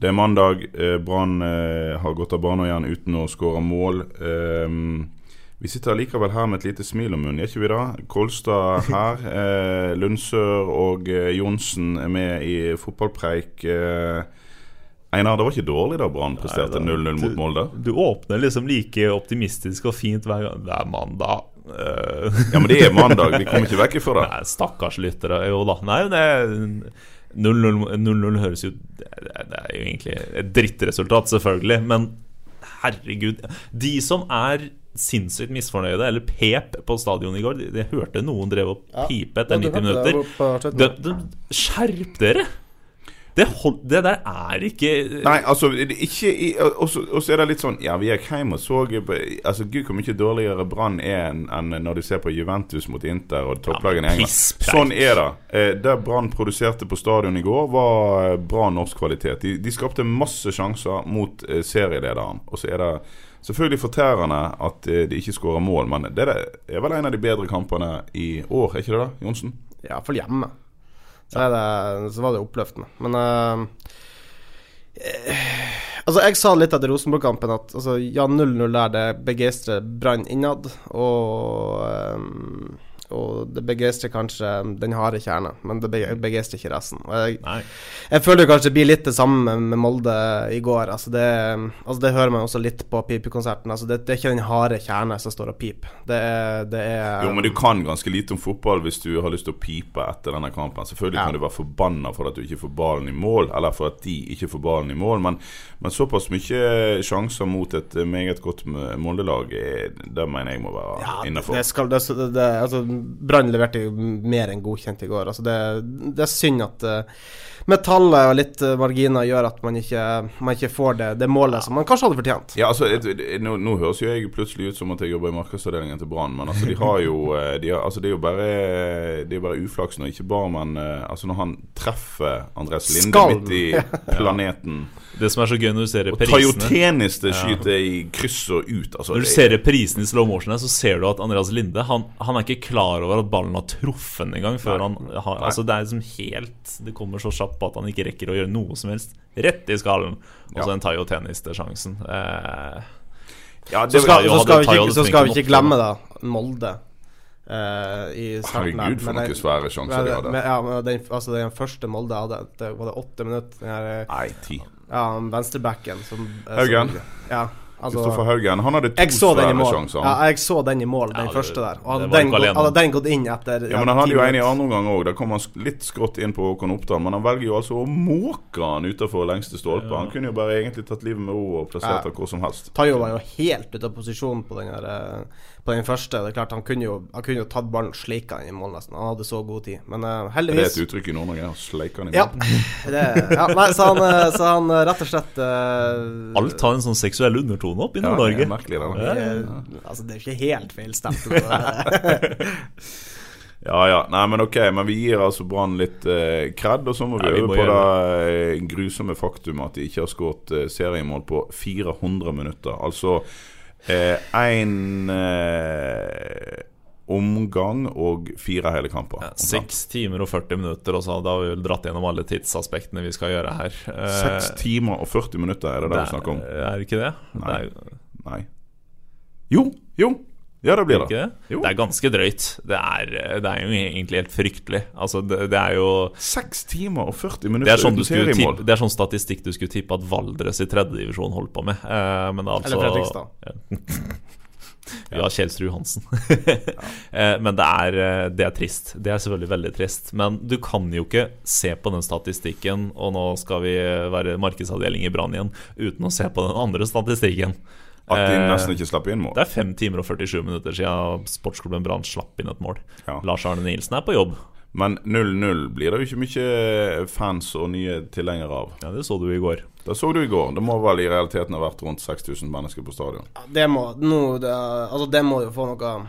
Det er mandag. Eh, Brann eh, har gått av banen igjen uten å skåre mål. Ehm, vi sitter likevel her med et lite smil om munnen, gjør ikke vi det? Kolstad her. Eh, Lundsør og Johnsen er med i fotballpreik. Eh, Einar, det var ikke dårlig da Brann presterte 0-0 mot Molde? Du åpner liksom like optimistisk og fint hver gang. Det er mandag. Ja, men det er mandag. Vi kommer ikke vekk ifra det. Nei, stakkars lyttere. Jo da. Nei, det det 0-0 0-0 høres jo det, er jo egentlig et drittresultat, selvfølgelig. Men herregud. De som er sinnssykt misfornøyde, eller pep på stadionet i går De, de hørte noen drev og pipe etter 90 minutter. De, de, skjerp dere! Det, hold, det der er ikke Nei, altså ikke i- Og så er det litt sånn Ja, vi gikk hjem og så på- Altså, Gud, hvor mye dårligere Brann er enn når du ser på Juventus mot Inter og topplagene i England. Sånn er det. Eh, det Brann produserte på stadion i går, var eh, bra norsk kvalitet. De, de skapte masse sjanser mot eh, serielederen. Og så er det selvfølgelig fortærende at eh, de ikke skårer mål, men det er, er vel en av de bedre kampene i år, er ikke det da, Johnsen? Ja, for hjemme. Så, det, så var det oppløftende. Men eh, Altså, jeg sa litt etter Rosenborg-kampen at altså, ja, 0-0 der, det begeistrer Brann innad. Og, eh, og det begeistrer kanskje den harde kjerne, men det be- begeistrer ikke resten. Jeg, jeg føler kanskje det blir litt det samme med, Molde i går. Altså det, altså det hører man også litt på pipekonserten. Altså det, det er ikke den harde kjerne som står og piper. Det det er Jo, men du kan ganske lite om fotball hvis du har lyst til å pipe etter denne kampen. Selvfølgelig Ja. kan du være forbanna for at du ikke får ballen i mål, eller for at de ikke får ballen i mål, men, men såpass mye sjanser mot et meget godt Molde-lag, eh, det mener jeg må være Ja, innafor. det skal, det, det, det, altså, Brann leverte jo mer enn godkjent i går. Altså, det, det er synd at uh, metallet og litt eh, marginer gjør at man ikke, man ikke får det, det målet som man kanskje hadde fortjent. Ja, altså, et, et, nå, nå høres jo jeg plutselig ut som at jeg jobber i markedsavdelingen til Brann, men altså, de har jo eh, de har, altså, Det er jo bare Det er bare uflaks når ikke Barmen eh, Altså, når han treffer Andres Linde Skal. midt i planeten. Det som er så gøy når du ser reprisene Og Tajotenis det skyter i kryss og ut, altså Når du ser reprisene i slow motion, her, så ser du at Andreas Linde Han, han er ikke klar over at ballen har truffet engang. Før han har, altså Det er liksom helt Det kommer så kjapt på at han ikke rekker å gjøre noe som helst. Rett i skallen. Og så Ja. en Tayo Tennis til sjansen. Eh, Ja, Så skal, så skal, vi ikke, så skal vi ikke glemme da Molde. Uh, I starten Herregud, for noen svære sjanser de hadde. Ja, men den, altså den første Molde hadde, det var det åtte minutter. Den her, eh, Nei, ti. ja, venstrebacken som eh, Haugen. som- Ja, altså Kristoffer Haugen. Han hadde to jeg så den i svære mål. sjanser. Ja, jeg så den i mål, den Ja, det- første der. Og hadde den, gått, hadde den gått inn etter Ja, men Han hadde jo en i andre omgang òg. Da kom han litt skrått inn på Håkon Oppdal. Men han velger jo altså å måke han utafor lengste stolpe. Han kunne jo bare egentlig tatt livet med ro og plassert Ja. hvor som helst. Tayo var jo helt ute av posisjon på den, her, eh, på den første. Det er klart Han kunne jo, han kunne jo tatt ballen og sleika den i mål, nesten. Han hadde så god tid. Men eh, Det er heldigvis et uttrykk i Nord-Norge. å Sleike den i Ja. Det, ja nei, så han, eh, så han eh, rett og slett uh, alt har en sånn seksuell undertone opp i Ja, det Nord-Norge. merkelig, det. eh, Altså, det er ikke helt feil stempel. Ja ja. Nei, men ok. Men vi gir altså Brann litt eh, kred. Og så må vi Ja, øve på det grusomme faktum at de ikke har skåret eh, seriemål på 400 minutter. Altså én eh, omgang og fire hele kamper. Ja. Seks timer og 40 minutter, og så da har vi vel dratt gjennom alle tidsaspektene vi skal gjøre her. Eh, Seks timer og 40 minutter er det det det vi snakker om. er det ikke det? Nei. Det er, Nei. Jo, jo. Ja, det blir det. det? Jo. det er ganske drøyt. Det er, det er jo egentlig helt fryktelig. Altså, det, det er jo Seks timer og 40 det minutter er, sånn uten seriemål. tippe, det er sånn statistikk du skulle tippe at Valdres i tredjedivisjon holdt på med. Eh, men det er altså Eller Fredrikstad. Ja, Kjelsrud Hansen. Eh, Men det er, eh, det er trist. Det er selvfølgelig veldig trist. Men du kan jo ikke se på den statistikken, og nå skal vi være markedsavdeling i Brann igjen, uten å se på den andre statistikken. At de Eh, nesten ikke slapp inn mål. Det er 5 timer og 47 minutter siden sportsklubben Brann slapp inn et mål. Ja. Lars Arne Nilsen er på jobb. Men 0-0 blir det jo ikke mye fans og nye tilhengere av. Ja, Det så du i går. Det så du i går. Det må vel i realiteten ha vært rundt 6000 mennesker på stadion. Ja, Det må nå det, Altså, det må jo få noe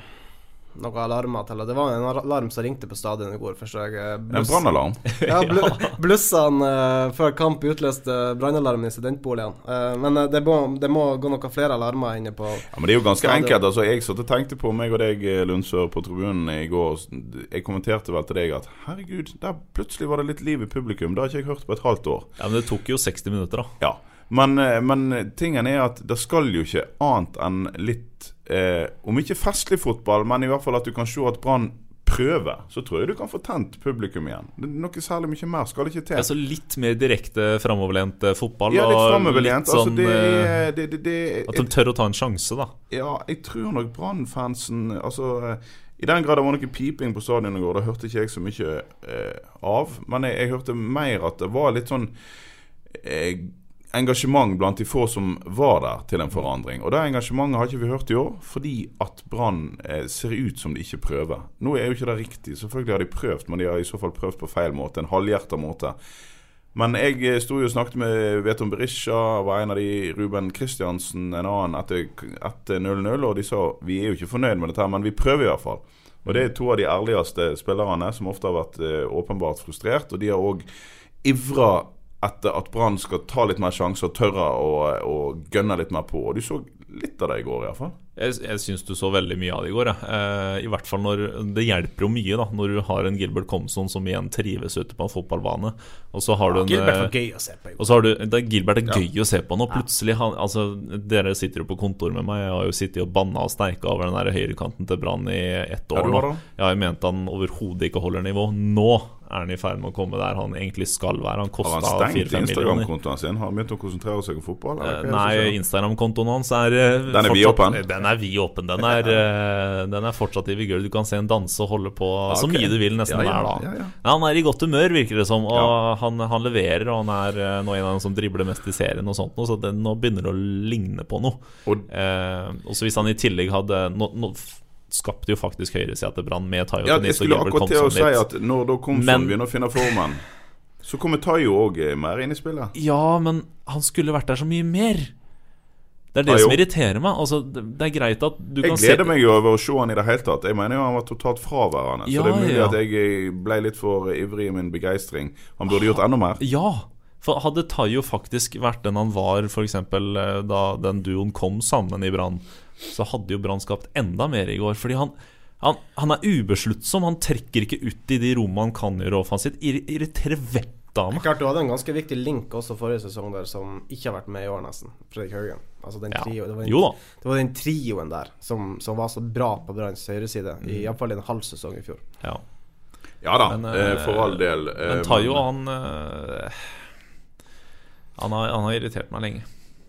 Noe alarmer til. Det var en alarm som ringte på stadion i går. Først jeg En brannalarm. Ja, bl blussene uh, før kamp utløste brannalarmen i studentboligen. Uh, men uh, det, må, det må gå noen flere alarmer inne på Ja, men det er jo ganske Stadion. enkelt. altså Jeg satt og tenkte på meg og deg, eh, Lundsør, på tribunen i går. Jeg kommenterte vel til deg at herregud, der plutselig var det litt liv i publikum. Det har ikke jeg hørt på et halvt år. Ja, Men det tok jo 60 minutter, da. Ja, men, men tingen er at det skal jo ikke annet enn litt eh, Om ikke festlig fotball, men i hvert fall at du kan se at Brann prøver. Så tror jeg du kan få tent publikum igjen. Det Noe særlig mye mer skal det ikke til. Altså Litt mer direkte framoverlent eh, fotball. ja, litt framoverlent. Sånn, Altså, sånn, det, er- det, det, det, At de tør å ta en sjanse, da. Ja, jeg tror nok Brann-fansen Altså, eh, i den grad det var noe piping på stadion i går, det hørte ikke jeg så mye eh, av. Men jeg, jeg hørte mer at det var litt sånn eh, engasjement blant de få som var der, til en forandring. Og det engasjementet har ikke vi hørt i år, fordi at Brann eh, ser ut som de ikke prøver. Nå er jo ikke det riktig. Selvfølgelig har de prøvd, men de har i så fall prøvd på feil måte. En halvhjerta måte. Men jeg eh, sto jo og snakket med Veton Berisha, var en av de, Ruben Kristiansen en annen, etter etter 0-0, og de sa vi er jo ikke fornøyd med dette, men vi prøver i hvert fall. Og det er to av de ærligste spillerne som ofte har vært eh, åpenbart frustrert, og de har òg ivra etter at Brann skal ta litt mer sjanser og tørre å, å gønne litt mer på. Og du så litt av det i går, iallfall. Jeg, jeg syns du så veldig mye av det i går. jeg. Eh, I hvert fall når Det hjelper jo mye da når du har en Gilbert Komson som igjen trives ute på en fotballbane. Og så har du en Gilbert eh, var gøy å se på. har du det er Gilbert er gøy å se på nå. Plutselig han, altså, Dere sitter jo på kontor med meg. Jeg har jo sittet og banna og steika over den der høyrekanten til Brann i ett Ja, år du har nå. ment Ja, jeg han overhodet ikke holder nivå. Nå er han i ferd med å komme der han egentlig skal være. Han Har kosta han millioner 4-5 millioner. Instagram-kontoen sin? Har han begynt å konsentrere seg om fotball? er Eh, Nei. Instagram-kontoen hans er eh, Den er vi vidåpen? Den er vidåpen. Den, er, eh, den er fortsatt i vigør. Du kan se en danse og holde på så mye du vil nesten Ja, ja, der, da. han er i godt humør, virker det som. Og han, han leverer, og han er eh, nå en av dem som dribler mest i serien, og sånt, så det, nå begynner det å ligne på noe. Og- eh, så hvis han i tillegg hadde Nå, nå skapte jo faktisk høyresida til Brann med Tayo Ja, jeg skulle akkurat til å si at når da Komsom Men- begynner å finne formen, så kommer Tayo òg mer inn i spillet. Ja, men han skulle vært der så mye mer. Det er det ja, som irriterer meg. Altså, det, er greit at du Jeg kan se Jeg gleder meg jo over å se han i det hele tatt. Jeg mener jo han var totalt fraværende. Ja, så det er mulig ja. at jeg eh, ble litt for ivrig i min begeistring. Han burde gjort enda mer. Ja, for hadde Tayo faktisk vært den han var f.eks. da den duoen kom sammen i Brann, så hadde jo Brann skapt enda mer i går. Fordi han, han, han er ubesluttsom. Han trekker ikke ut i de rommene han kan gjøre offensivt. Ir irriterer vettet meg. Klart Du hadde en ganske viktig link også forrige sesong der som ikke har vært med i år, nesten. Fredrik Haugen. Altså den Ja. det, var den, Jo da. det var den trioen der som, som var så bra på Branns høyreside, Mm. i iallfall en halv sesong i fjor. Ja. Ja da, Men, eh, eh, for all del. eh, Men Tayo, han eh, han har, han har irritert meg lenge.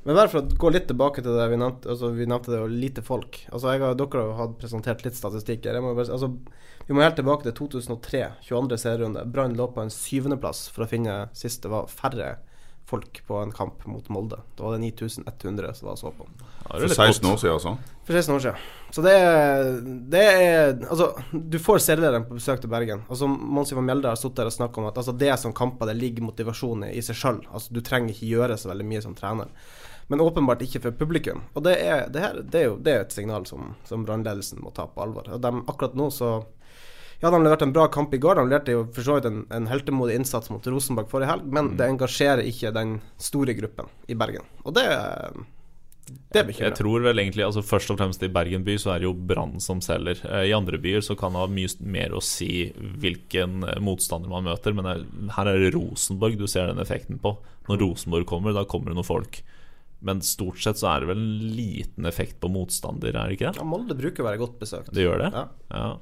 Men bare for å gå litt tilbake til det vi nevnte Altså Vi nevnte det jo lite folk. Altså jeg har, Dere har hatt presentert litt statistikk her. Jeg må bare, altså, vi må helt tilbake til 2003, 22. serierunde. Brann lå på en syvendeplass for å finne sist det var færre folk på en kamp mot Molde. Da var det 9100 som var så på. For 16 år siden, altså. For 16 år siden. Så det er, det er Altså, du får serielederen på besøk til Bergen. Altså, Mons Ivan Mjelde har stått der og snakket om at altså, det som kamper det ligger motivasjon i i seg sjøl. Altså, du trenger ikke gjøre så veldig mye som trener. Men åpenbart ikke for publikum. Og det er, det her, det er jo det er et signal som, som brannledelsen må ta på alvor. Og de, akkurat nå så ja, de leverte en bra kamp i går. De leverte jo for så vidt en, en heltemodig innsats mot Rosenborg forrige helg, men Mm. det engasjerer ikke den store gruppen i Bergen. Og det, det bekymrer. Jeg tror vel egentlig altså Først og fremst i Bergen by så er det jo Brann som selger. Eh, I andre byer så kan det ha mye mer å si hvilken eh, motstander man møter, men her er det Rosenborg du ser den effekten på. Når Rosenborg kommer, da kommer det noen folk. Men stort sett så er det vel en liten effekt på motstander, er det ikke det? Ja, Molde bruker å være godt besøkt. Det gjør det? Ja. Ja.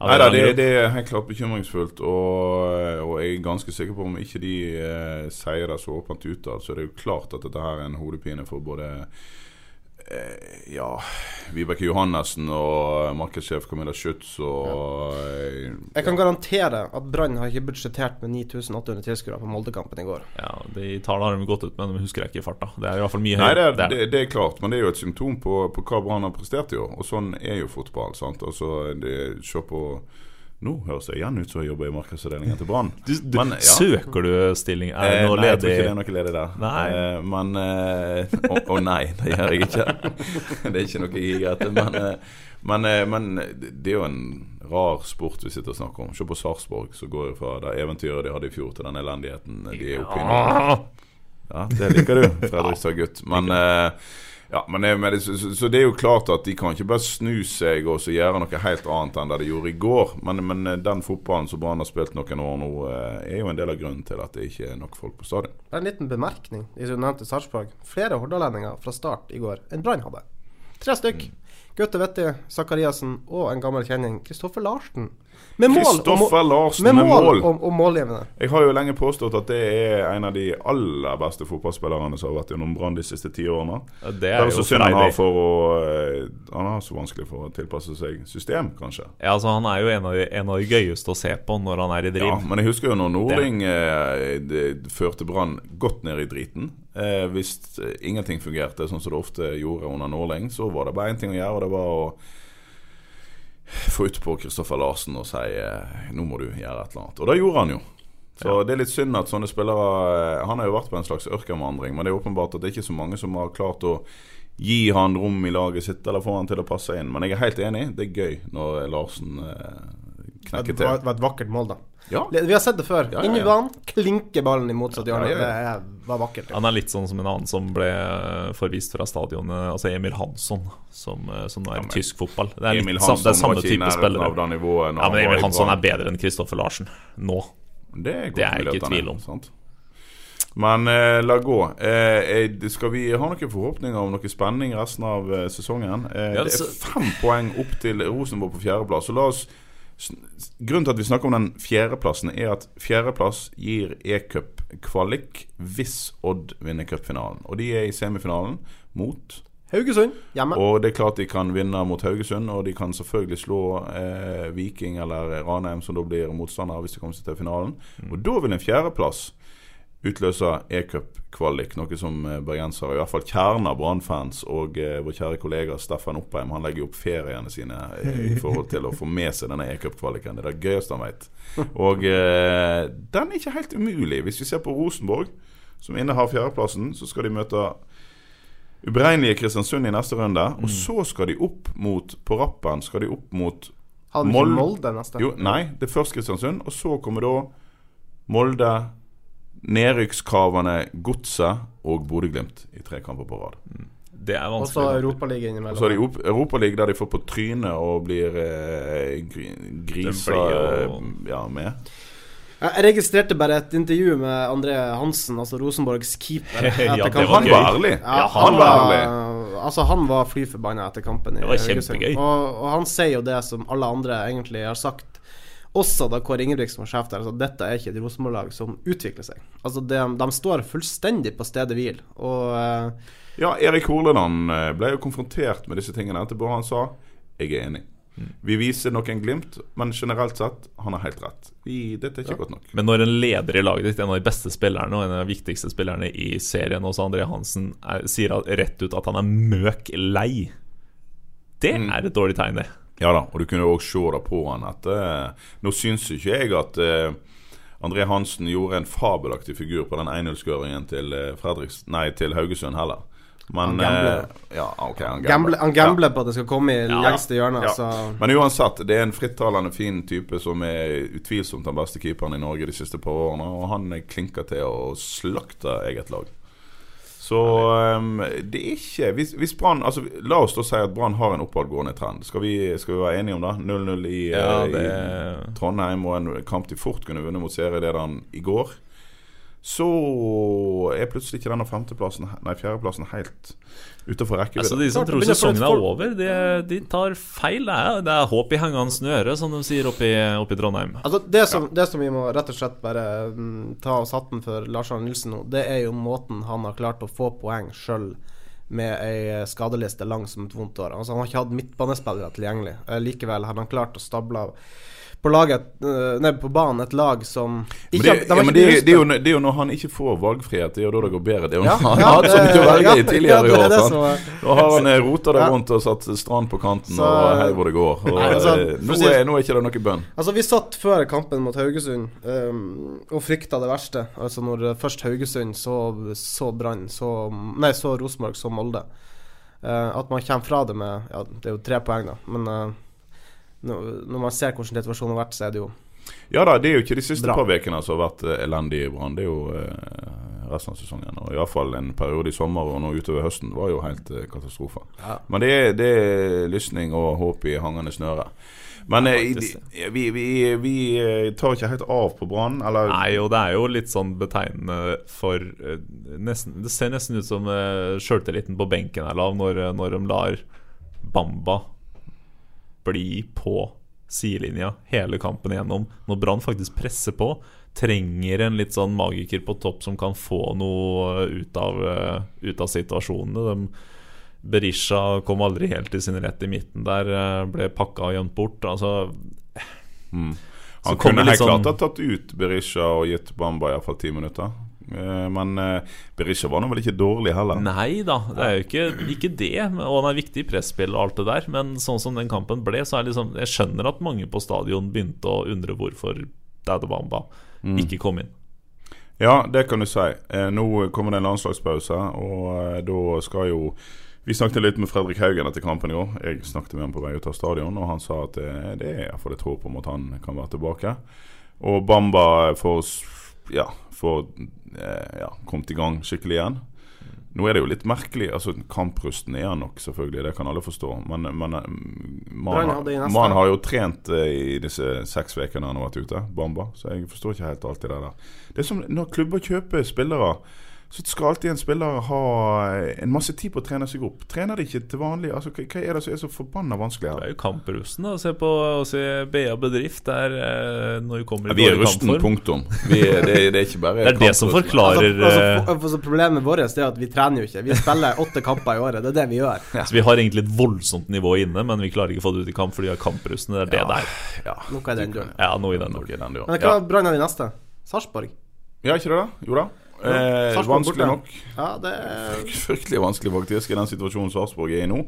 Nei da, det, det er helt klart bekymringsfullt. Og, og jeg er ganske sikker på om ikke de eh, sier det så åpent utad, så det er jo klart at dette her er en hodepine for både ja, Vibeke Johannessen og markedssjef Camilla Schütz og ja. Jeg kan garantere at Brann har ikke budsjettert med 9800 tilskuere på Moldekampen i går. Ja, De tallene har de gått ut med, men de husker jeg ikke i farta. Det er i hvert fall mye Nei, det er, det, det er klart, men det er jo et symptom på, på hva Brann har prestert i år. Og sånn er jo fotball. sant? Altså, det, Se på Nå høres det igjen ut som jeg jobber i markedsavdelingen til Brann. Ja. Søker du stilling? Er det noe ledig? nei, jeg tror ikke det er noe ledig der. Nei. Eh, men eh, Å å nei, det gjør jeg ikke. det er ikke noe jeg higer etter. Men, eh, men, eh, men det er jo en rar sport vi sitter og snakker om. Se på Sarpsborg, som går fra det eventyret de hadde i fjor, til den elendigheten de er oppe i nå. Ja, det liker du, Fredrikstad-gutt. Men, eh, ja, det- så, så- det er jo klart at de kan ikke bare snu seg og gjøre noe helt annet enn det de gjorde i går. Men, men eh, den fotballen som Brann har spilt noen år nå, eh, er jo en del av grunnen til at det ikke er nok folk på stadion. Det er en liten bemerkning. De som nevnte Sarpsborg. Flere hordalendinger fra start i går enn Brann hadde. Tre stykk. Gaute Vetti, Sakariassen og en gammel kjenning, Kristoffer Larsen. Med mål Kristoffer Larsen med med mål, mål. og, og målgivende. Jeg har jo lenge påstått at det er en av de aller beste fotballspillerne som har vært gjennom Brann de siste ti årene. Det Det er er jo så synd han har for å eh, Han har så vanskelig for å tilpasse seg system, kanskje. Ja, altså, han er jo en av, de, en av de gøyeste å se på når han er i driv. Ja, men jeg husker jo når Nordling eh, det førte Brann godt ned i driten. Eh, hvis ingenting fungerte sånn som det ofte gjorde under Norling, så var det bare én ting å gjøre, og det var å få ut på Kristoffer Larsen og si eh, nå må du gjøre et eller annet. Og det gjorde han jo. Så det er litt synd at sånne spillere eh, Han har jo vært på en slags ørkenvandring, men det er åpenbart at det er ikke så mange som har klart å gi han rom i laget sitt eller få han til å passe inn. Men jeg er helt enig, det er gøy når Larsen eh, knekker til. Det var et vakkert mål, da. Ja. Vi har sett det før. Ja, ja, Inn i banen, klinker ballen i motsatt hjørne. Ja, ja, Det var vakkert. Han er litt sånn som en annen som ble eh, forvist fra stadionet, altså Emil Hansson, som, eh, som er Ja, tysk fotball. Det er, litt, Emil sam, det er Hansson samme i type spillere. av det nivået Ja, men han Emil Hansson er bedre enn Kristoffer Larsen nå. Det er, Det er jeg ikke i tvil om. Sant? Men eh, la gå. Eh, eh, skal vi ha noen forhåpninger om noe spenning resten av eh, sesongen? Eh, Ja, det så- er fem poeng opp til Rosenborg på fjerdeplass. Så la oss Grunnen til at vi snakker om den fjerdeplassen, er at fjerdeplass gir e-cup-kvalik hvis Odd vinner cupfinalen. Og de er i semifinalen mot Haugesund hjemme. og det er klart de kan vinne mot Haugesund, og de kan selvfølgelig slå eh, Viking eller Ranheim, som da blir motstander hvis de kommer seg til finalen. Og da vil en fjerdeplass utløse e-cup-kvalik, noe som eh, bergensere, i hvert fall kjernen av Brann-fans og eh, vår kjære kollega Steffen Oppheim, han legger opp feriene sine eh, i forhold til å få med seg denne e-cup-kvaliken. Det er det gøyeste han vet. Og eh, den er ikke helt umulig. Hvis vi ser på Rosenborg, som innehar fjerdeplassen, så skal de møte uberegnelige Kristiansund i neste runde. Og så skal de opp mot På rappen skal de opp mot Hadde vi Mold- ikke Molde neste? Jo, nei, det er først Kristiansund, og så kommer da Molde, nedrykkskravene Godset og Bodø-Glimt i tre kamper på rad. Det er Og så vanskelig. Europaligaen Og så er det innimellom. Europaligaen der de får på trynet og blir eh, grisa og... eh, ja, med. Jeg registrerte bare et intervju med André Hansen, altså Rosenborgs keeper. Ja, etter det var Han var ærlig. Ja, Ja, han, han var, var ærlig. altså, han var fly forbanna etter kampen. i Det var kjempegøy. Og, og han sier jo det som alle andre egentlig har sagt, også da Kåre Ingebrigtsen var sjef der, altså dette er ikke et Rosenborg-lag som utvikler seg. Altså de, de står fullstendig på stedet hvil. Og uh, Ja, Erik Horleland eh, ble jo konfrontert med disse tingene etterpå. Han sa jeg er enig. Vi viser noen glimt, men generelt sett, han har helt rett. Vi, dette er ikke godt nok. Men når en leder i laget ditt, en av de beste spillerne og en av de viktigste spillerne i serien, også André Hansen, er, sier rett ut at han er møk lei, det Mm. er et dårlig tegn, det. Ja da, og du kunne òg se det på han at eh, Nå syns ikke jeg at eh, André Hansen gjorde en fabelaktig figur på den 1-0-skåringen til, eh, til Haugesund heller. Men Han gambler. eh, ja, han gambler, gambler. han gambler på at det skal komme i Ja. lengste hjørne. Ja. Så Men uansett, det er en frittalende fin type som er utvilsomt den beste keeperen i Norge de siste par årene. Og han klinker til å slakte eget lag. Så um, det er ikke Hvis, hvis Brann altså, La oss da si at Brann har en oppadgående trend. Skal vi, skal vi være enige om det? 0-0 i, Ja, eh, det- i Trondheim og en kamp de fort kunne vunnet mot serielederen i går. Så er plutselig ikke denne femteplassen Nei, fjerdeplassen helt utenfor rekkevidde. Altså De som tror sesongen er over, de, de tar feil. Det er, det er håp i hengende snøre, som de sier oppe i, Trondheim. Altså det som, det som vi må rett og slett bare mm, ta oss hatten for Lars Arne Nilsen nå, det er jo måten han har klart å få poeng sjøl med ei skadeliste lang som et vondt år. Altså, han har ikke hatt midtbanespillere tilgjengelig. Eh, likevel har han klart å stable av på laget eh, Nei, på banen et lag som ikke, det, de ja, men det, det, er jo, det er jo når han ikke får valgfrihet, det er jo da det går bedre. Det er jo Ja, han ja, hatt så mye å velge i tidligere i år. det Nå har han eh, rota det rundt og satt strand på kanten Så- og hei hvor det går. Og, Nei, altså, eh, nå, er, nå er ikke det noe bønn. Altså, vi satt før kampen mot Haugesund um, og frykta det verste. Altså når først Haugesund, så, så Brann, så Nei, så Rosenborg, så Molde. Uh, at man kommer fra det med Ja, det er jo tre poeng, da, men eh, når, man ser hvordan situasjonen har vært, så er det jo Ja da, det er jo ikke de siste Bra. par ukene som har vært eh, elendige i Brann. Det er jo eh, resten av sesongen. Og iallfall en periode i sommer og nå utover høsten var jo helt eh, katastrofe. Ja. Men det er, det er lysning og håp i hangende snøre. Men eh, vi, vi, vi eh, tar ikke helt av på Brann, eller Nei, og det er jo litt sånn betegnende for nesten, Det ser nesten ut som uh, sjøltilliten på benken er lav når, når de lar Bamba bli på sidelinja hele kampen igjennom. Når Brann faktisk presser på, trenger en litt sånn magiker på topp som kan få noe ut av, eh, ut av situasjonene. De, Berisha kom aldri helt til sin rett i midten der, eh, ble pakka og gjemt bort. Altså mm. Han kunne helt sånn- klart ha tatt ut Berisha og gitt Bamba iallfall ti minutter. Eh, Men eh, Berisha var nå vel ikke dårlig heller. Nei da, det er jo ikke, ikke det. Og han er viktig i presspill og alt det der. Men sånn som den kampen ble, så er liksom Jeg skjønner at mange på stadion begynte å undre hvorfor Dado Bamba ikke kom inn. Ja, det kan du si. Eh, nå kommer det en landslagspause, og da skal jo Vi snakket litt med Fredrik Haugen etter kampen i år. Jeg snakket med ham på vei ut av stadion, og han sa at det, er iallfall et håp om at han kan være tilbake. Og Bamba får ja, får eh, ja, kommet i gang skikkelig igjen. Nå er det jo litt merkelig. altså Kamprusten er han nok, selvfølgelig. Det kan alle forstå. Men, men mannen man, hadde i neste- man har jo trent eh, i disse seks ukene han har vært ute, Bamba. Så jeg forstår ikke helt alltid det der. Det er som når klubber kjøper spillere. Så skal alltid en spiller ha eh, en masse tid på å trene seg opp. Trener de ikke til vanlig? Altså, hva, er det som er så forbanna vanskelig Det er jo kamprusten. da. Se på å se BA Bedrift der eh, når vi kommer Ja, vi er rusten, punktum. Vi er, det, det er ikke bare Det er det som forklarer altså, altså, eh, for, for, Problemet vårt er at vi trener jo ikke. Vi spiller åtte kamper i året. Det er det vi gjør. Så vi har egentlig et voldsomt nivå inne, men vi klarer ikke å få det ut i kamp fordi vi har kamprusten. Det er det der. Ja, Noe i den duren. Ja, noe i den duren. i. Men hva Ja. Brann har vi neste? Sarpsborg? ja, ikke det da? Jo da. Eh, vanskelig nok. Ja, det er Fryktelig vanskelig faktisk i den situasjonen Sarpsborg er i nå.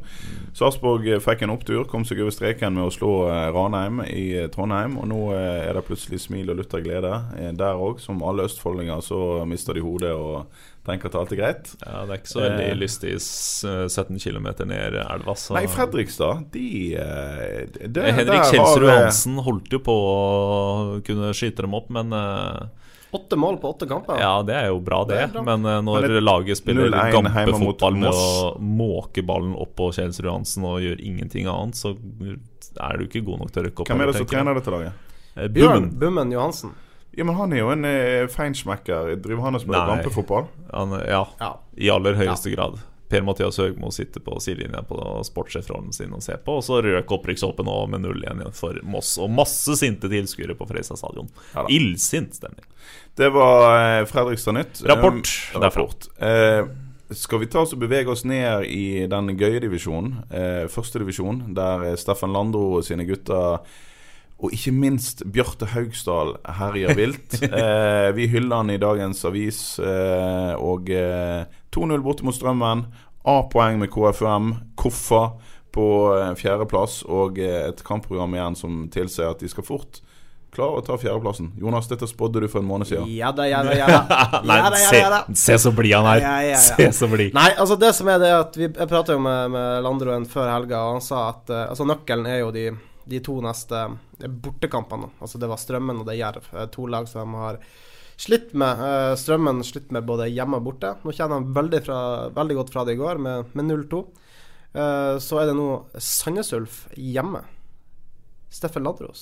Sarpsborg eh, fikk en opptur, kom seg over streken med å slå eh, Ranheim i eh, Trondheim. Og nå er det plutselig smil og lutter glede der òg. Som alle østfoldinger så mister de hodet og tenker at alt er greit. Ja, Det er ikke så veldig Eh. lystig 17 km ned elva. Så. Nei, Fredrikstad, de de, Eh, Henrik Kjelsrud Hansen holdt jo på å kunne skyte dem opp, men eh, åtte mål på åtte kamper. Ja, det er jo bra, det. Det bra. Men eh, når Men det- laget spiller 0-1 hjemme mot gampefotball med å måke ballen opp på Kjelsrud Hansen og gjør ingenting annet, så er du ikke god nok til å rykke opp. Hvem er det som trener dette laget? Eh, Bjørn Bummen. Bummen Johansen. Ja, men Han er jo en eh, feinschmecker. Driver han og spiller gampefotball? Ja, Ja. i aller høyeste grad. Per-Mathias Høgmo sitter på sidelinja på sportssjefrollen sin og ser på. Og så røk opprykkshoppet nå med 0 igjen for Moss. Og masse sinte tilskuere på Freisa stadion. Ja. Illsint stemning. Det var eh, Fredrikstad Nytt. Rapport Um, rapport. Eh, skal vi ta oss og bevege oss ned i den gøye divisjonen, eh, første divisjon, der Steffen Landro sine gutter og ikke minst Bjarte Haugsdal herjer vilt. Eh, vi hyller han i dagens avis. Eh, og eh, 2-0 borte mot Strømmen. A-poeng med KFUM. Koffa på eh, fjerdeplass. Og eh, et kampprogram igjen som tilsier at de skal fort klare å ta fjerdeplassen. Jonas, dette spådde du for en måned siden. Ja da, ja da, ja da. Nei, Ja da, ja se, da, se så blid han er. Ja, ja, ja. Se så blid. Nei, altså det som er det at vi, Jeg prata jo med, med Landroen før helga, og han sa at uh, altså nøkkelen er jo de, de to neste bortekampene. Altså det var Strømmen og det er Jerv. eh, To lag som har slitt med. Eh, Strømmen slitt med både hjemme og borte. Nå kjenner han veldig, fra, veldig godt fra det i går, med, med 0-2. Eh, så er det nå Sandnes Ulf hjemme. Steffen Landros,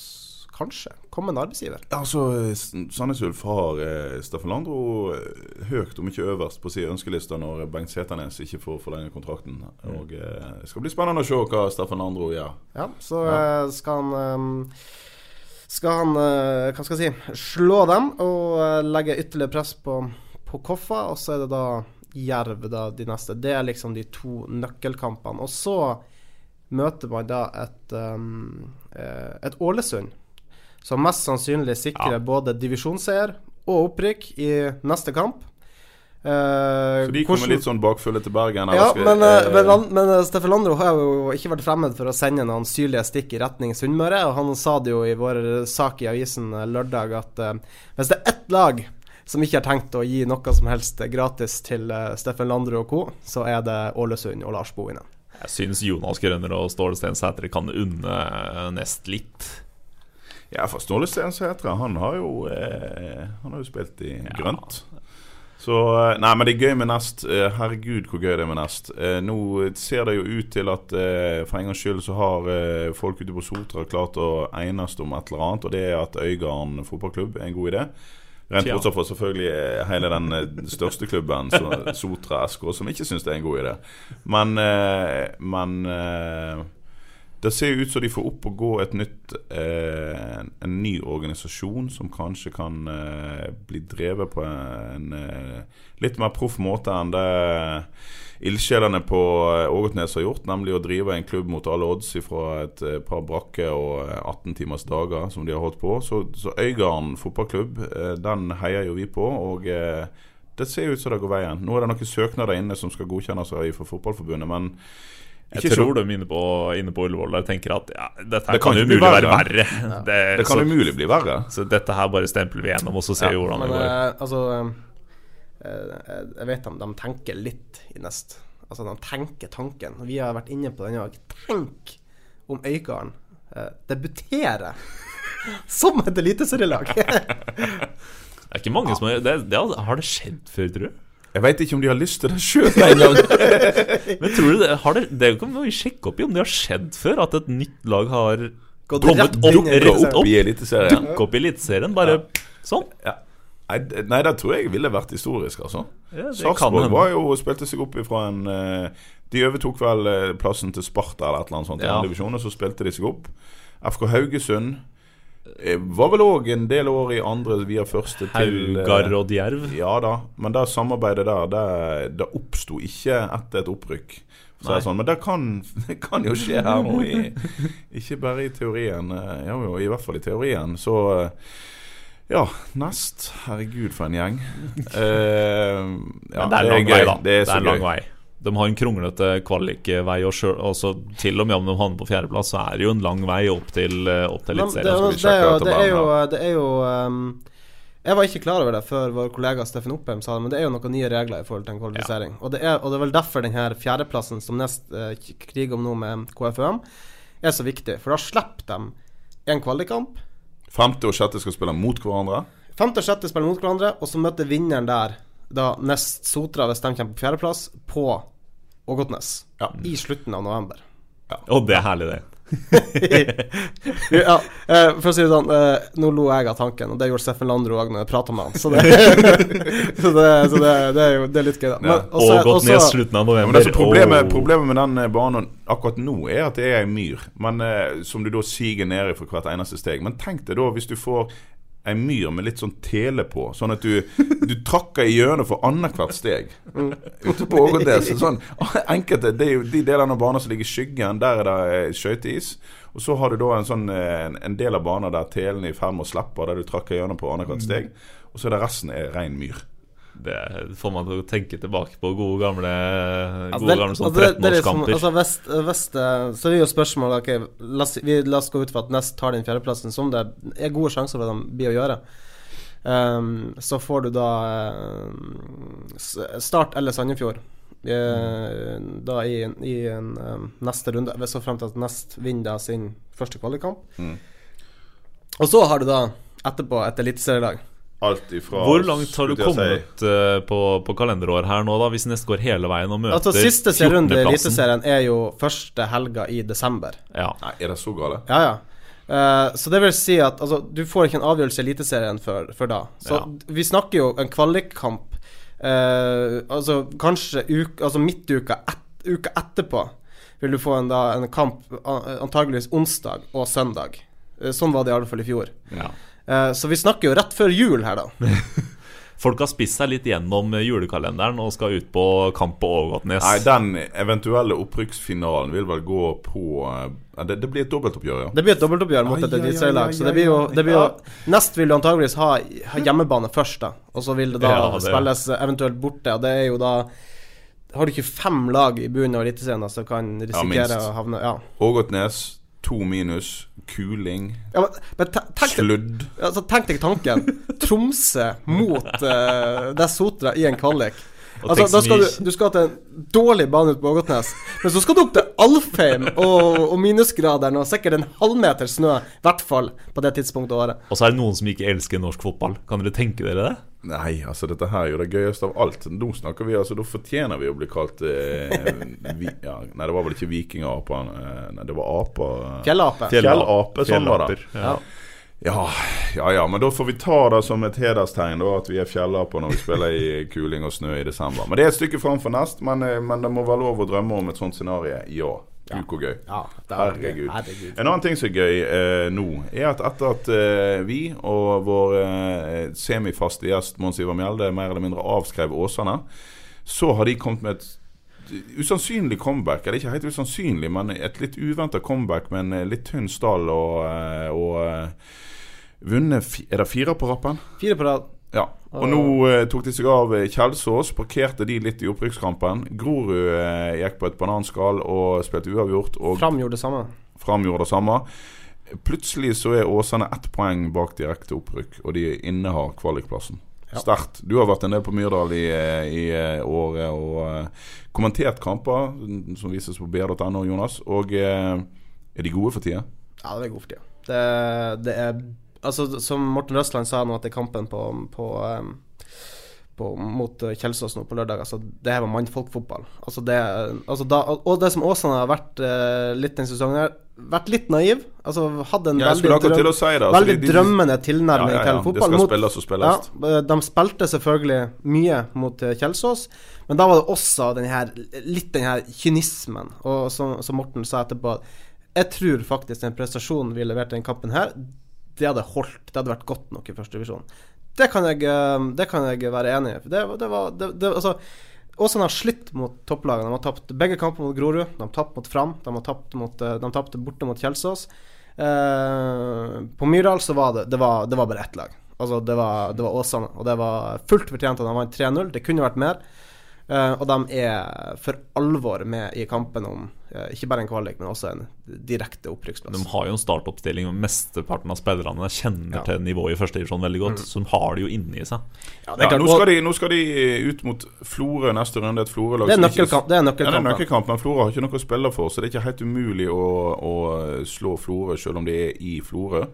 kanskje. Kommende arbeidsgiver. Altså, Sandnes Ulf har eh, Steffen Landro eh, høyt, om ikke øverst, på sin ønskeliste når Bengt Seternes ikke får forlenge kontrakten. Og eh, Det skal bli spennende å se hva Steffen Landro gjør. Ja, så eh, skal han um Skal han, eh, hva skal jeg si, slå dem og legge ytterligere press på, på Koffa. Og så er det da Jerv da de neste. Det er liksom de to nøkkelkampene. Og så møter man da et, um, et Ålesund som mest sannsynlig sikrer både divisjonsseier og opprykk i neste kamp. Uh, Så de kommer hvordan- litt sånn bakfulle til Bergen. ja, skal- men, eh, men, men eh, Steffen Landro har jo ikke vært fremmed for å sende noen syrlige stikk i retning Sunnmøre. Og han sa det jo i vår sak i avisen lørdag at uh, hvis det er ett lag som ikke har tenkt å gi noe som helst gratis til Steffen Landro og co., så er det Ålesund og Lars Bohinen. Jeg syns Jonas Grønner og Ståle Stensæter kan unne Nest litt. Ja, for Ståle Stensætre, han har jo eh, Han har jo spilt i grønt. Så eh, Nei, men det er gøy med Nest. Eh, herregud, hvor gøy det er med Nest. Eh, nå ser det jo ut til at eh, for en gangs skyld så har eh, folk ute på Sotra klart å enes om et eller annet, og det er at Øygarden fotballklubb er en god idé. Rent bortsett fra selvfølgelig hele den største klubben, Sotra SK, som ikke syns det er en god idé. Men, eh, men eh, det ser ut som de får opp og gå et nytt eh, En ny organisasjon som kanskje kan eh, bli drevet på en eh, litt mer proff måte enn det ildsjelene på eh, Ågotnes har gjort, nemlig å drive en klubb mot alle odds fra et eh, par brakke og eh, 18 timers dager som de har holdt på. Så, så Øygarden fotballklubb, eh, den heier jo vi på. og eh, det ser ut som det går veien. Nå er det noen søknader inne som skal godkjennes av fra Fotballforbundet, men Jeg tror de inne på, inne på Ullevål der tenker at ja, dette her Det kan kan, umulig være verre. Ja. Det, Det kan så, umulig bli verre. så dette her bare stempler vi gjennom, og så ser vi hvordan Men det går. eh, altså eh, Jeg vet de, de tenker litt i nest. Altså, de tenker tanken. Vi har vært inne på den i dag. Tenk om Øygarden eh, debuterer som et eliteserielag! Det er ikke mange som har det, det, Har det skjedd før, tror du? Jeg veit ikke om de har lyst til det sjøl engang. Men tror du det, har det, det kan vi sjekke opp i om det har skjedd før, at et nytt lag har Gått kommet opp, inn rett Eliteserien. opp, i Eliteserien. dukke opp i Eliteserien. Bare sånn. Ja. Nei, nei, det tror jeg ville vært historisk, altså. Ja, Sarpsborg var jo spilte seg opp ifra en eh, De overtok vel eh, plassen til Sparta eller et eller annet sånt i Ja. andre divisjon, og så spilte de seg opp. FK Haugesund eh, var vel òg en del år i andre via første til eh, Haugar og Djerv. Ja da, men det samarbeidet der, det, det oppsto ikke etter et opprykk. Så er sånn, men det kan, det kan jo skje her nå, i, ikke bare i teorien. Ja, Jo, i hvert fall i teorien. Så eh, ja, nest. Herregud, for en gjeng. Uh, ja, Men det er lang vei, da. Det er det en lang gøy. vei. De har en kronglete kvalikvei, og selv, også til og med om de havner på fjerdeplass, så er det jo en lang vei opp til, eh, opp til Men det, Eliteserien. det, jo, det er jo, det er jo um, Jeg var ikke klar over det før vår kollega Steffen Oppheim sa det, men det er jo noen nye regler i forhold til en kvalifisering. Og, det er, og det er vel derfor den her fjerdeplassen som Nest eh, kriger om nå med KFUM, er så viktig. For da slipper de en kvalikkamp. Femte og sjette skal spille mot hverandre. Femte og sjette spiller mot hverandre, og så møter vinneren der da Nest Sotra, hvis de kommer på fjerdeplass, på Ågotnes. Ja. I slutten av november. Og det er herlig, det. ja, eh, for å si det sånn, eh, nå lo jeg av tanken, og det gjorde Steffen Landro òg når jeg prata med han. Så det, så det, så det, det er jo det er litt gøy, da. Men, også- Og gått ned slutten av november. men det er så problemet, problemet med den eh, banen akkurat nå er at det er ei myr, men, som du da siger ned i for hvert eneste steg. Men tenk deg da hvis du får ei myr med litt sånn tele på, sånn at du, du trakker hjørnet for annethvert steg. Ute på Ågotnes. Sånn, enkelte, det er jo de delene av banen som ligger i skyggen, der er det eh, skøyteis. Og så har du da en, sånn, eh, en, en del av banen der telen er i ferd med å slippe, der du trakker hjørnet på annethvert steg. Og så er det resten er ren myr. Det får man til å tenke tilbake på gode gamle Altså, Gode gamle sånn altså, det- det er liksom- 13-årskamper. altså, vest, vest, det, så er jo spørsmålet okay, la oss, vi, la oss gå ut fra at Nest tar den fjerdeplassen, som det er gode sjanser for at de blir å gjøre. Um, så får du da ehm, Start eller Sandefjord. eh, Da i, i en um, neste runde, hvis så frem til at Nest vinner sin første kvalikkamp. Mm. Og så har du da etterpå et eliteserielag. Alt ifra Hvor langt har du kommet si, eh, på, på kalenderår her nå, da, hvis Nest går hele veien og møter Altså Siste serierunde i Eliteserien er jo første helga i desember. Ja. Nei, er det så gale? Ja, ja. Uh, så det vil si at altså, du får ikke en avgjørelse i Eliteserien før, før da. Så Ja. vi snakker jo en kvalikkamp uh, Altså kanskje uke, altså midtuka et, uka etterpå vil du få en, da, en kamp antageligvis onsdag og søndag. Uh, sånn var det i alle fall i fjor. Ja. Eh, så vi snakker jo rett før jul her, da. Folk har spist seg litt gjennom julekalenderen og skal ut på kamp på Ågotnes. Nei, den eventuelle opprykksfinalen vil vel gå på eh, det, det blir et dobbeltoppgjør, ja. Det blir et dobbeltoppgjør mot et eliteserielag. Så det blir jo, det blir jo. Nest vil du antageligvis ha, hjemmebane først, da. Og så vil det da Ja, det- spilles eventuelt borte. Og det er jo da Har du ikke fem lag i bunnen av Eliteserien som kan risikere ja, å havne Ja. Ågotnes, to minus, kuling, ja sludd. altså, tenk deg tanken. Tromsø mot uh, det Sotra i en kvalik. Altså, da skal du, du skal til en dårlig bane ute på Ågotnes, men så skal du opp til Alfheim og, og minusgraderen og sikkert en halvmeter snø, i hvert fall på det tidspunktet av året. Og så er det noen som ikke elsker norsk fotball. Kan dere tenke dere det? Nei, altså dette her er jo det gøyeste av alt. Nå snakker vi, altså, Da fortjener vi å bli kalt eh, vi, ja, Nei, det var vel ikke vikingaper. Eh, nei, det var aper. eh. Fjellape. Fjellape, sånn var det. Ja. Ja, ja, ja, men da får vi ta det som et hederstegn da at vi er fjellaper når vi spiller i kuling og snø i desember. Men det er et stykke fram for nest, men, eh, men det må være lov å drømme om et sånt scenario. Ja. Gud, hvor gøy. Ja, det er. Herregud. Herregud. En annen ting som er gøy eh, nå, er at etter at eh, vi og vår eh, semifaste gjest Mons Ivar Mjelde mer eller mindre avskrev Åsane, så har de kommet med et usannsynlig comeback. Eller ikke helt usannsynlig, men et litt uventa comeback med en eh, litt tynn stall og, eh, og eh, vunnet Er det fire på rappen? Fire på rad. Ja. Og nå eh, tok de seg av eh, Kjelsås, parkerte de litt i opprykkskampen. Grorud eh, gikk på et bananskall og spilte uavgjort. Og Fram gjorde det samme. Fram gjorde det samme. Plutselig så er Åsane ett poeng bak direkte opprykk, og de innehar kvalikplassen. Sterkt. Du har vært en del på Myrdal i, eh, i eh, året og eh, kommentert kamper som vises på br.no, Jonas. Og eh, er de gode for tida? Ja, det er gode for tida. Det, det er Altså, som Morten Røsland sa nå etter kampen på, på, på mot uh, Kjelsås nå på lørdag, altså, det her var mannfolkfotball. Altså, det, altså, da, og det som Åsane har vært uh, litt den sesongen her, vært litt naiv. Altså, hadde en Ja, veldig, drøm, si det. Altså, veldig de- de- drømmende tilnærming Ja, ja, til fotball. mot- spilles spilles. De spilte selvfølgelig mye mot uh, Kjelsås, men da var det også den her, litt den her kynismen. Og som, som Morten sa etterpå, jeg tror faktisk den prestasjonen vi leverte i den kampen her, det hadde holdt. Det hadde vært godt nok i første divisjon. Det eh, det kan jeg være enig i. Det, det var det, det, altså, Åsane har slitt mot topplagene. De har tapt begge kamper mot Grorud. De har tapt mot Fram. De tapt mot, eh, de tapte borte mot Kjelsås. Eh, på Myrdal så var det, det, var, det var bare ett lag. Altså det var, det var Åsane, og det var fullt fortjent at de vant 3-0. Det kunne vært mer. Eh, og de er for alvor med i kampen om ikke bare en kvalik, men også en direkte opprykksplass. De har jo en startoppstilling, og mesteparten av spillerne kjenner Ja. til nivået i første divisjon veldig godt. Så de har det jo inni seg. Ja, det Ja, nå, skal de, nå skal de ut mot Florø neste runde. Et Florø-lag Det er nøkkelkamp. Det er er nøkkelkamp, men Florø har ikke noe å spille for, så det er ikke helt umulig å, å slå Florø, selv om de er i Florø.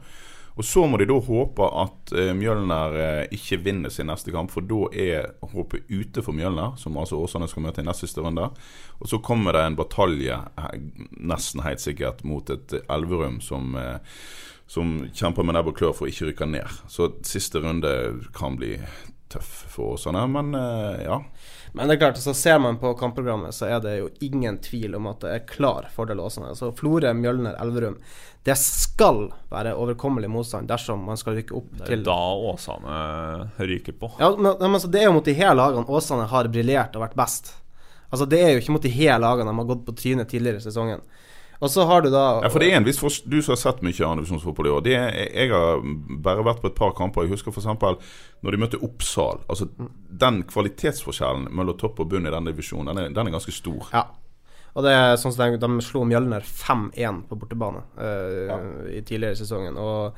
Og Så må de da håpe at eh, Mjølner eh, ikke vinner sin neste kamp, for da er håpet ute for Mjølner, som altså Åsane skal møte i nest siste runde. Og så kommer det en batalje, eh, nesten helt sikkert, mot et Elverum som som kjemper med nebb og klør for å ikke rykke ned. Så siste runde kan bli tøff for Åsane, men ja. Men det er klart, så ser man på kampprogrammet, så er det jo ingen tvil om at det er klar fordel Åsane. Så Florø, Mjølner, Elverum. Det skal være overkommelig motstand dersom man skal rykke opp til Det er jo da Åsane ryker på. Ja, men, men Det er jo mot de her lagene Åsane har briljert og vært best. Altså Det er jo ikke mot de her lagene de har gått på trynet tidligere i sesongen. Og så har du da Ja, for det er en viss for, Du som har sett mye andredivisjonsfotball i år. Det er, jeg har bare vært på et par kamper. Jeg husker f.eks. når de møtte Oppsal. Altså Den kvalitetsforskjellen mellom topp og bunn i den divisjonen, den er, den er ganske stor. Ja. Og det er sånn som de, de slo Mjølner 5-1 på bortebane Ja i tidligere sesongen. Og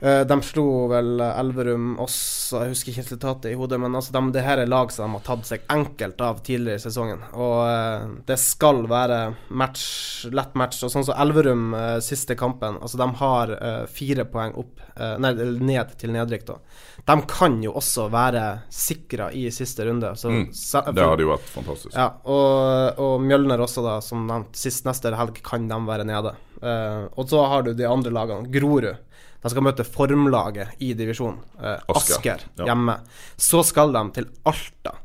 de slo vel Elverum også, jeg husker ikke resultatet i hodet, men altså de, det her er lag som de har tatt seg enkelt av tidligere i sesongen. Og eh, det skal være match, lett match. Og sånn som Elverum eh, siste kampen, altså de har eh, fire poeng opp, eh, nei, ned til nedrykk, da. De kan jo også være sikra i siste runde. Så, Mm, Det hadde jo vært fantastisk. ja, og, og Mjølner også, da, som nevnt. Sist neste helg kan de være nede. Uh, og så har du de andre lagene. Grorud. De skal møte formlaget i divisjonen. Eh, Asker, Asker ja. hjemme. Så skal de til Alta.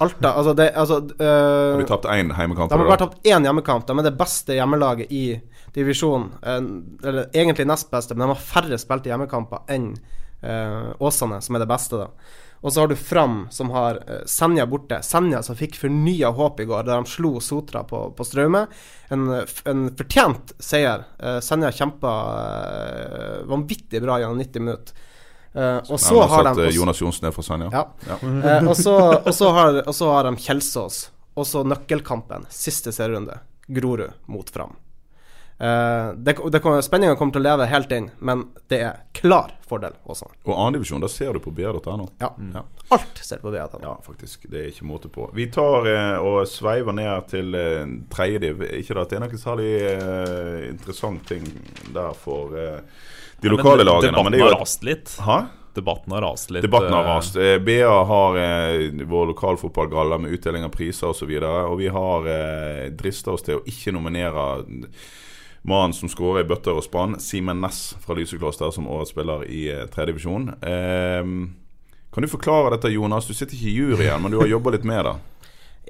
Alta, altså det altså, eh, Har de tapt én hjemmekamp? de har bare tapt én hjemmekamp. De er det beste hjemmelaget i divisjonen. Eh, eller egentlig nest beste, men de har færre spilte hjemmekamper enn eh, Åsane, som er det beste, da. Og så har du Fram, som har eh, Senja borte. Senja som fikk fornya håp i går, der de slo Sotra på, på Straume. En, en fortjent seier. Eh, Senja kjempa eh, vanvittig bra gjennom 90 minutter. Uh, og så har de eh, også- Jonas Johnsen er fra Senja. ja. Ja. Eh, og, så, og, så har, og så har de Kjelsås. Og så nøkkelkampen, siste serierunde. Grorud mot Fram. Eh, det, det, kommer- Spenninga kommer til å leve helt inn, men det er klar fordel også. Og annendivisjon, da ser du på BA.no. Ja. Ja. Alt ser du på BA. Ja, faktisk. Det er ikke måte på. Vi tar eh, og sveiver ned til eh, tredje div. Ikke da at det er noe særlig eh, interessant ting der for eh, de lokale Men lagene. Men Debatten det er har jo rast litt. Hæ? Debatten har rast litt. Debatten har eh, rast. Eh, BA har eh, vår lokalfotballgalla med utdeling av priser osv. Og, så og vi har eh, drista oss til å ikke nominere mannen som skårer i bøtter og spann, Simen Næss fra Lysekloster, som årets spiller i eh, tredjedivisjon. Eh, kan du forklare dette, Jonas? Du sitter ikke i juryen, men du har jobba litt med det.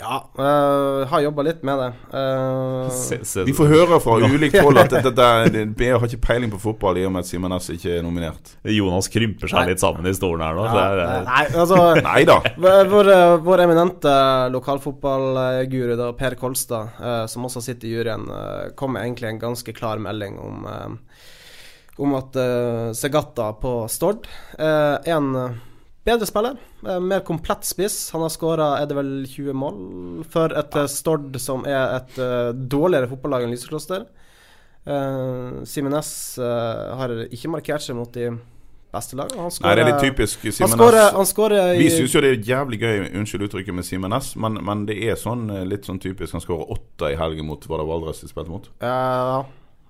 Ja, eh, har jobba litt med det. Uh, se, se, Vi får høre fra ulikt hold at det, det, det, BH har ikke peiling på fotball i og med at Simen Næss ikke er nominert. Jonas krymper seg litt sammen i stolen her nå. ja, det er, eh, nei, altså Nei da. Vår, vår, vår eminente lokalfotballguru, da, Per Kolstad, uh, som også sitter i juryen, uh, kom med egentlig en ganske klar melding om, eh, om at eh, Segata på Stord eh, er en eh, bedre spiller. eh, mer komplett spiss. Han har skåra er det vel 20 mål for et eh, Stord som er et eh, dårligere fotballag enn Lysekloster. Uh, Simen Næss eh, har ikke markert seg mot de beste lagene. Han skårer, Nei, det er litt typisk Simenes. Vi syns jo det er jævlig gøy, unnskyld uttrykket med Simen Næss, men, men det er sånn litt sånn typisk. Han skårer åtte i helgen mot Var det Valdres de spilte mot? Ja, Ja,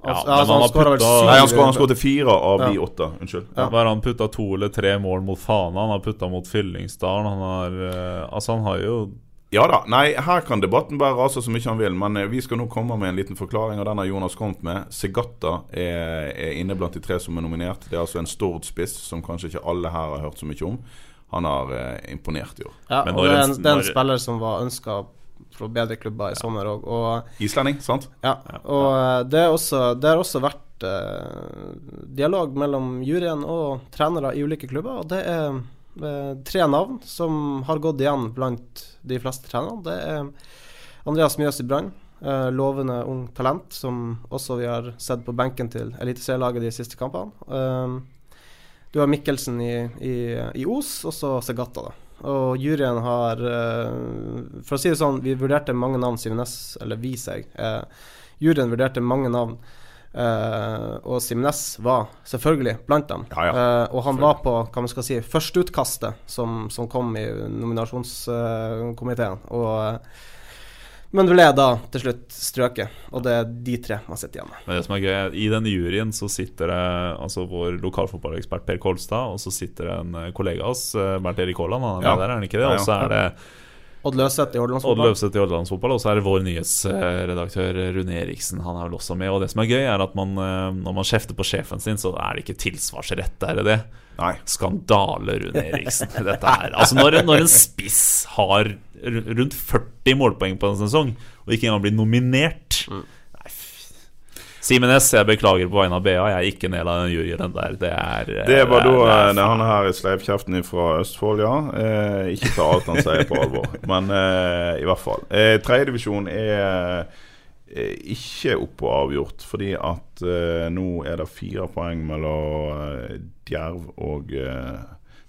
altså, men altså, han putta- Nei, han skåret fire av Ja. de åtte. Unnskyld. Ja. Hva er han putta to eller tre mål mot Fana. Han har putta mot Fyllingsdalen. Han har eh, Altså, han har jo Ja da. Nei, her kan debatten bare rase så mye han vil, men eh, vi skal nå komme med en liten forklaring, og den har Jonas kommet med. Segatta er, er inne blant de tre som er nominert. Det er altså en Stord-spiss som kanskje ikke alle her har hørt så mye om. Han har eh, imponert i år. Ja, Men og det er en- en, det er en spiller som var ønska fra bedre klubber i sommer òg. Og, Islending, sant? ja, og eh, det, er også, det har også vært eh, dialog mellom juryen og trenere i ulike klubber, og det er eh, tre navn som har gått igjen blant de fleste trenerne. Det er Andreas Mjøs i Brann. eh, lovende ung talent, som også vi har sett på benken til eliteserielaget de siste kampene. Eh, du har Mikkelsen i, i, i Os, og så Segata, da. Og juryen har eh, For å si det sånn, vi vurderte mange navn, Simenes, eller vi seg. Uh, juryen vurderte mange navn. eh, og Simenes var selvfølgelig blant dem. Ja, ja. Eh, og han var på hva man skal si, førsteutkastet som, som kom i nominasjonskomiteen. og men ble da til slutt strøket, og det er de tre man sitter igjen med. Det, det som er gøy, er I den juryen så sitter det altså vår lokalfotballekspert Per Kolstad, og så sitter det en kollega av oss, eh, Bernt Erik Haaland, han er Ja. med der, er han ikke det? Og så er det Odd Løseth i Odd Hordalandsfotball. Løvseth i og så er det vår nyhetsredaktør Rune Eriksen. Han er vel også med. Og det som er gøy, er at man, eh, når man kjefter på sjefen sin, så er det ikke tilsvarsrett, er det det? Nei. Skandale, Rune Eriksen. Dette her. Altså når, når en spiss har rundt 40 målpoeng på en sesong, og ikke engang blir nominert fy. Simen S, jeg beklager på vegne av BA. Jeg er ikke del av den juryen der. Det er Det var da det er eh, han her i sleivkjeften fra Østfold, ja. Eh, ikke ta alt han sier på alvor, men eh, i hvert fall. Eh, Tredjedivisjon er eh, ikke oppe og avgjort, fordi at eh, nå er det fire poeng mellom eh, Djerv og eh,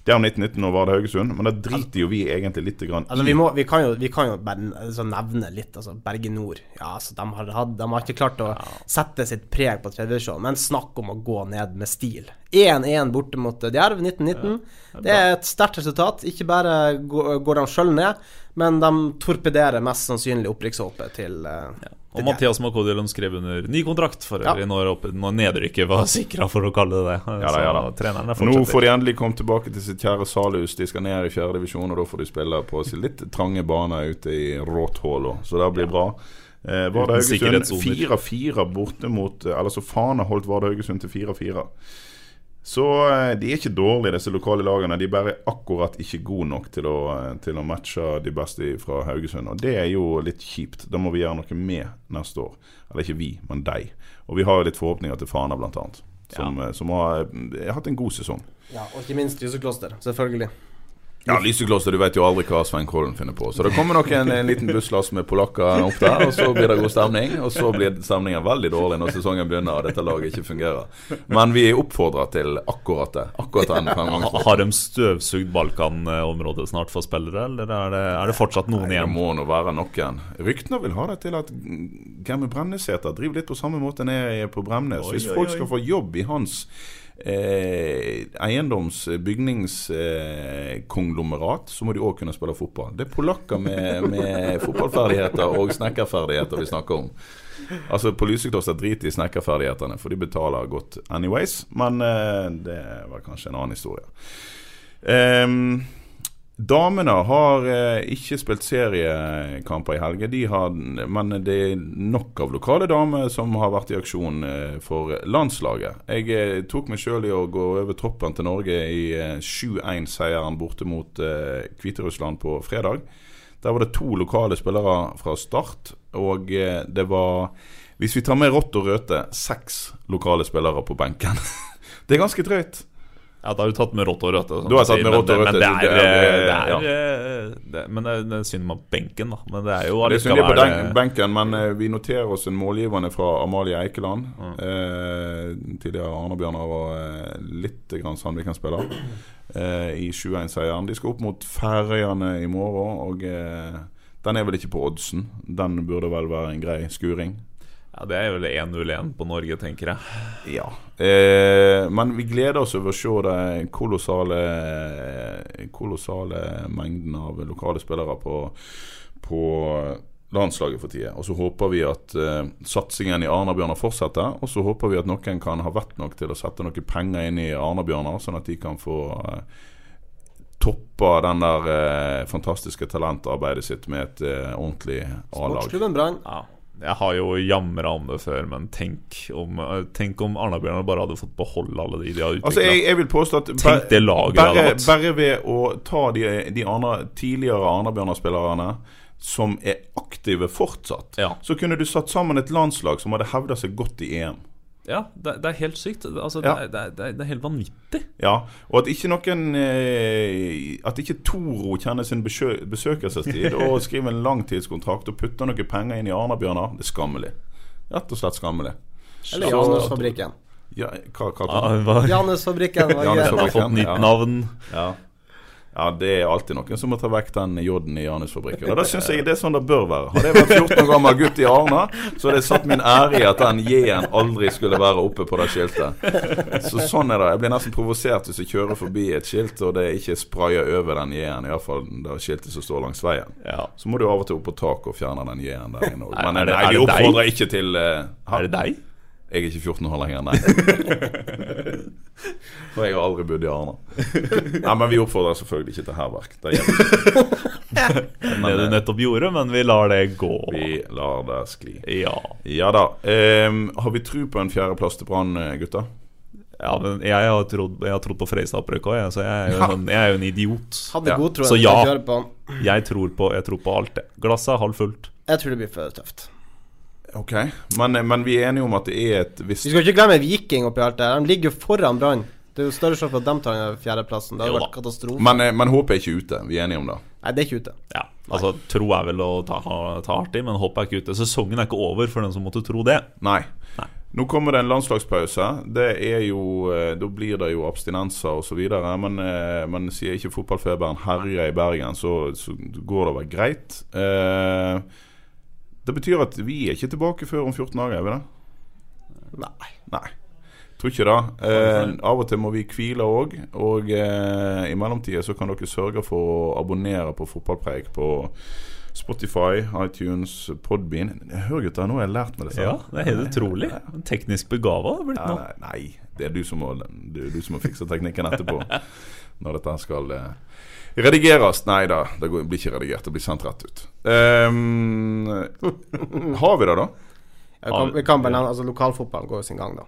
Djerv 1919 og Vard Haugesund, men det driter jo vi egentlig litt grann Altså, vi, må, vi, kan jo, vi kan jo bare altså, nevne litt. Altså, Bergen Nord. Ja, altså, de, har, hatt- de har ikke klart å sette sitt preg på tredjevisjon, men snakk om å gå ned med stil. 1-1 borte mot eh, Djerv 1919. det er et sterkt resultat. Ikke bare går, de sjøl ned, men de torpederer mest sannsynlig opprykkshåpet til, uh, til Og Mathias Makodilum skrev under ny kontrakt for Ja. når, opp- når nedrykket var sikra, for å kalle det det. Ja da, ja da. Nå får de endelig komme tilbake til sitt kjære Salhus. De skal ned i fjerdedivisjon, og da får de spille på sin litt trange bane ute i Råthåla. Så det blir bra. Eh, Vard Haugesund 4-4 borte mot eh, Eller så Fana holdt Vard Haugesund til 4-4. Så eh, de er ikke dårlige, disse lokale lagene. De er bare akkurat ikke gode nok til å, eh, til å matche de beste fra Haugesund. Og det er jo litt kjipt. Da må vi gjøre noe med neste år. Eller ikke vi, men deg. Og vi har jo litt forhåpninger til Fana, annet. Som, ja. som har har, hatt en god sesong. Ja, og ikke minst Lysekloster, selvfølgelig. Ja, Lysekloster, du vet jo aldri hva Svein Kollen finner på. Så det kommer nok en, en liten busslass med polakker opp der, og så blir det god stemning. Og så blir stemningen veldig dårlig når sesongen begynner og dette laget ikke fungerer. Men vi oppfordrer til akkurat det. Akkurat den fremgangsmåten. Har de støvsugd Balkan-området snart for spillere, eller er det, er det fortsatt noen Nei, igjen? må nå være noen. Ryktene vil ha det til at Gemme Bremnesæter driver litt på samme måte nede på Bremnes. Hvis folk skal få jobb i hans eh, eiendoms-, bygningskonglomerat, så må de òg kunne spille fotball. Det er polakker med, med fotballferdigheter og snekkerferdigheter vi snakker om. Altså På Lysekloster driter i snekkerferdighetene, for de betaler godt anyways. Men eh, det var kanskje en annen historie. Ehm, damene har eh, ikke spilt seriekamper i helge, de men det er nok av lokale damer som har vært i aksjon eh, for landslaget. Jeg eh, tok meg sjøl i å gå over troppen til Norge i eh, 7-1-seieren borte mot eh, Hviterussland på fredag. Der var det to lokale spillere fra start, og eh, det var Hvis vi tar med Rått og Røte, seks lokale spillere på benken. det er ganske drøyt. Ja, da har du tatt med rått og rødt. som Du har tatt med rått og rødt, Men det det- er, det- det det- er, ja. eh, Men det er, synd med benken, da. Men det er jo Det er synd på den benken, men eh, vi noterer oss en målgivende fra Amalie Eikeland. Mm. Eh, tidligere Arne-Bjørnar og eh, litt grann Sandviken-spiller. Eh, I 7-1-seieren. De skal opp mot Færøyene i morgen, og eh, den er vel ikke på oddsen. Den burde vel være en grei skuring. Ja, Det er vel 1-0-1 på Norge, tenker jeg. Ja. Eh, men vi gleder oss over å se den kolossale, kolossale mengden av lokale spillere på, på landslaget for tida. Og så håper vi at eh, satsingen i Arna-Bjørnar fortsetter. Og så håper vi at noen kan ha vett nok til å sette noen penger inn i Arna-Bjørnar, sånn at de kan få eh, toppa den der eh, fantastiske talentarbeidet sitt med et eh, ordentlig A-lag. Sportsklubben Brann. Ja. Jeg har jo jamra om det før, men tenk om, eh, tenk om Arna-Bjørnar bare hadde fått beholde alle de de har utvikla. Altså, jeg, jeg vil påstå at bare, hatt. bare ved å ta de, de Arna, tidligere Arna-Bjørnar-spillerne som er aktive fortsatt, Ja. så kunne du satt sammen et landslag som hadde hevda seg godt i EM. Ja, det, det er helt sykt. Altså, Ja. det, er, det, er, det er helt vanvittig. Ja, Og at ikke noen eh, At ikke Toro kjenner sin besø besøkelsestid og skriver en langtidskontrakt og putter noen penger inn i Arna-Bjørnar, det er skammelig. Rett og slett skammelig. Eller Janusfabrikken. Ja, hva hva, hva? Ah, det? Janusfabrikken var Janus greit. Har fått nytt Ja. navn. Ja. Ja, det er alltid noen som må ta vekk den J-en i Janusfabrikken. Og da syns jeg det er sånn det bør være. Hadde jeg vært 14 år gammel gutt i Arna, så hadde jeg satt min ære i at den J-en aldri skulle være oppe på det skiltet. Så sånn er det. Jeg blir nesten provosert hvis jeg kjører forbi et skilt og det ikke sprayer over den J-en, iallfall det skiltet som står langs veien. Ja. Så må du av og til opp på taket og fjerne den J-en der inne òg. Er- Men er det- nei, er det deg? oppfordrer ikke til uh, Er det deg? Jeg er ikke 14 år lenger, nei. For jeg har aldri bodd i Arna. Nei, men vi oppfordrer selvfølgelig ikke til hærverk. Det gjelder. Det du nettopp gjorde, men vi lar det gå. Vi lar det skli. Ja. Ja da. Um, har vi tro på en fjerdeplass til Brann, eh, gutta? ja, men jeg har trodd, jeg har trodd på Freistad-opprykket òg, så jeg er, jo en, jeg er jo en idiot. Hadde Ja. god tro Så ja. Jeg tror på, jeg tror på alt, det. Glasset er halvfullt. Jeg tror det blir for tøft. Ok, men, men vi er enige om at det er et visst Vi skal ikke glemme Viking oppi alt det her. De ligger jo foran Brann. Det er jo større sjanse for at de tar den fjerdeplassen. Det hadde vært katastrofe. men, eh, men håpet er ikke ute. Vi er enige om det. Nei, det er ikke ute. Ja, altså Tro er vel å ta, ha- ta hardt i, men håpet er ikke ute. Sesongen er ikke over for den som måtte tro det. Nei. Nei. Nå kommer det en landslagspause. Det er jo eh, Da blir det jo abstinenser osv. Men, eh, men sier ikke fotballfeberen herjer i Bergen, så, så går det vel greit. Eh, det betyr at vi er ikke tilbake før om 14 dager, er vi det? Nei. Nei. Tror ikke det. Eh, av og til må vi hvile òg. Og eh, i mellomtida så kan dere sørge for å abonnere på Fotballpreik på Spotify, iTunes, Podbean. Hør gutter, nå har jeg lært meg det. Ja, Det er helt utrolig. Teknisk begava har blitt nå. nei, nei, det er du som må, er du som må fikse teknikken etterpå. Når dette skal eh, redigeres. Nei da, det blir ikke redigert. Det blir sendt rett ut. Um, har vi det, da? Kan, vi kan bare nevne altså, Lokalfotballen går jo sin gang, da.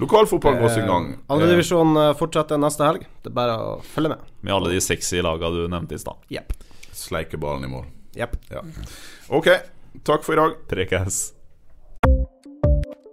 Lokalfotball går sin gang. Eh, Andredivisjon uh, fortsetter neste helg. Det er bare å følge med. Med alle de sexy laga du nevnte i stad. Yep. Sleike Sleikeballen i mål. Yep. Ja. Ok, takk for i dag. Prekas.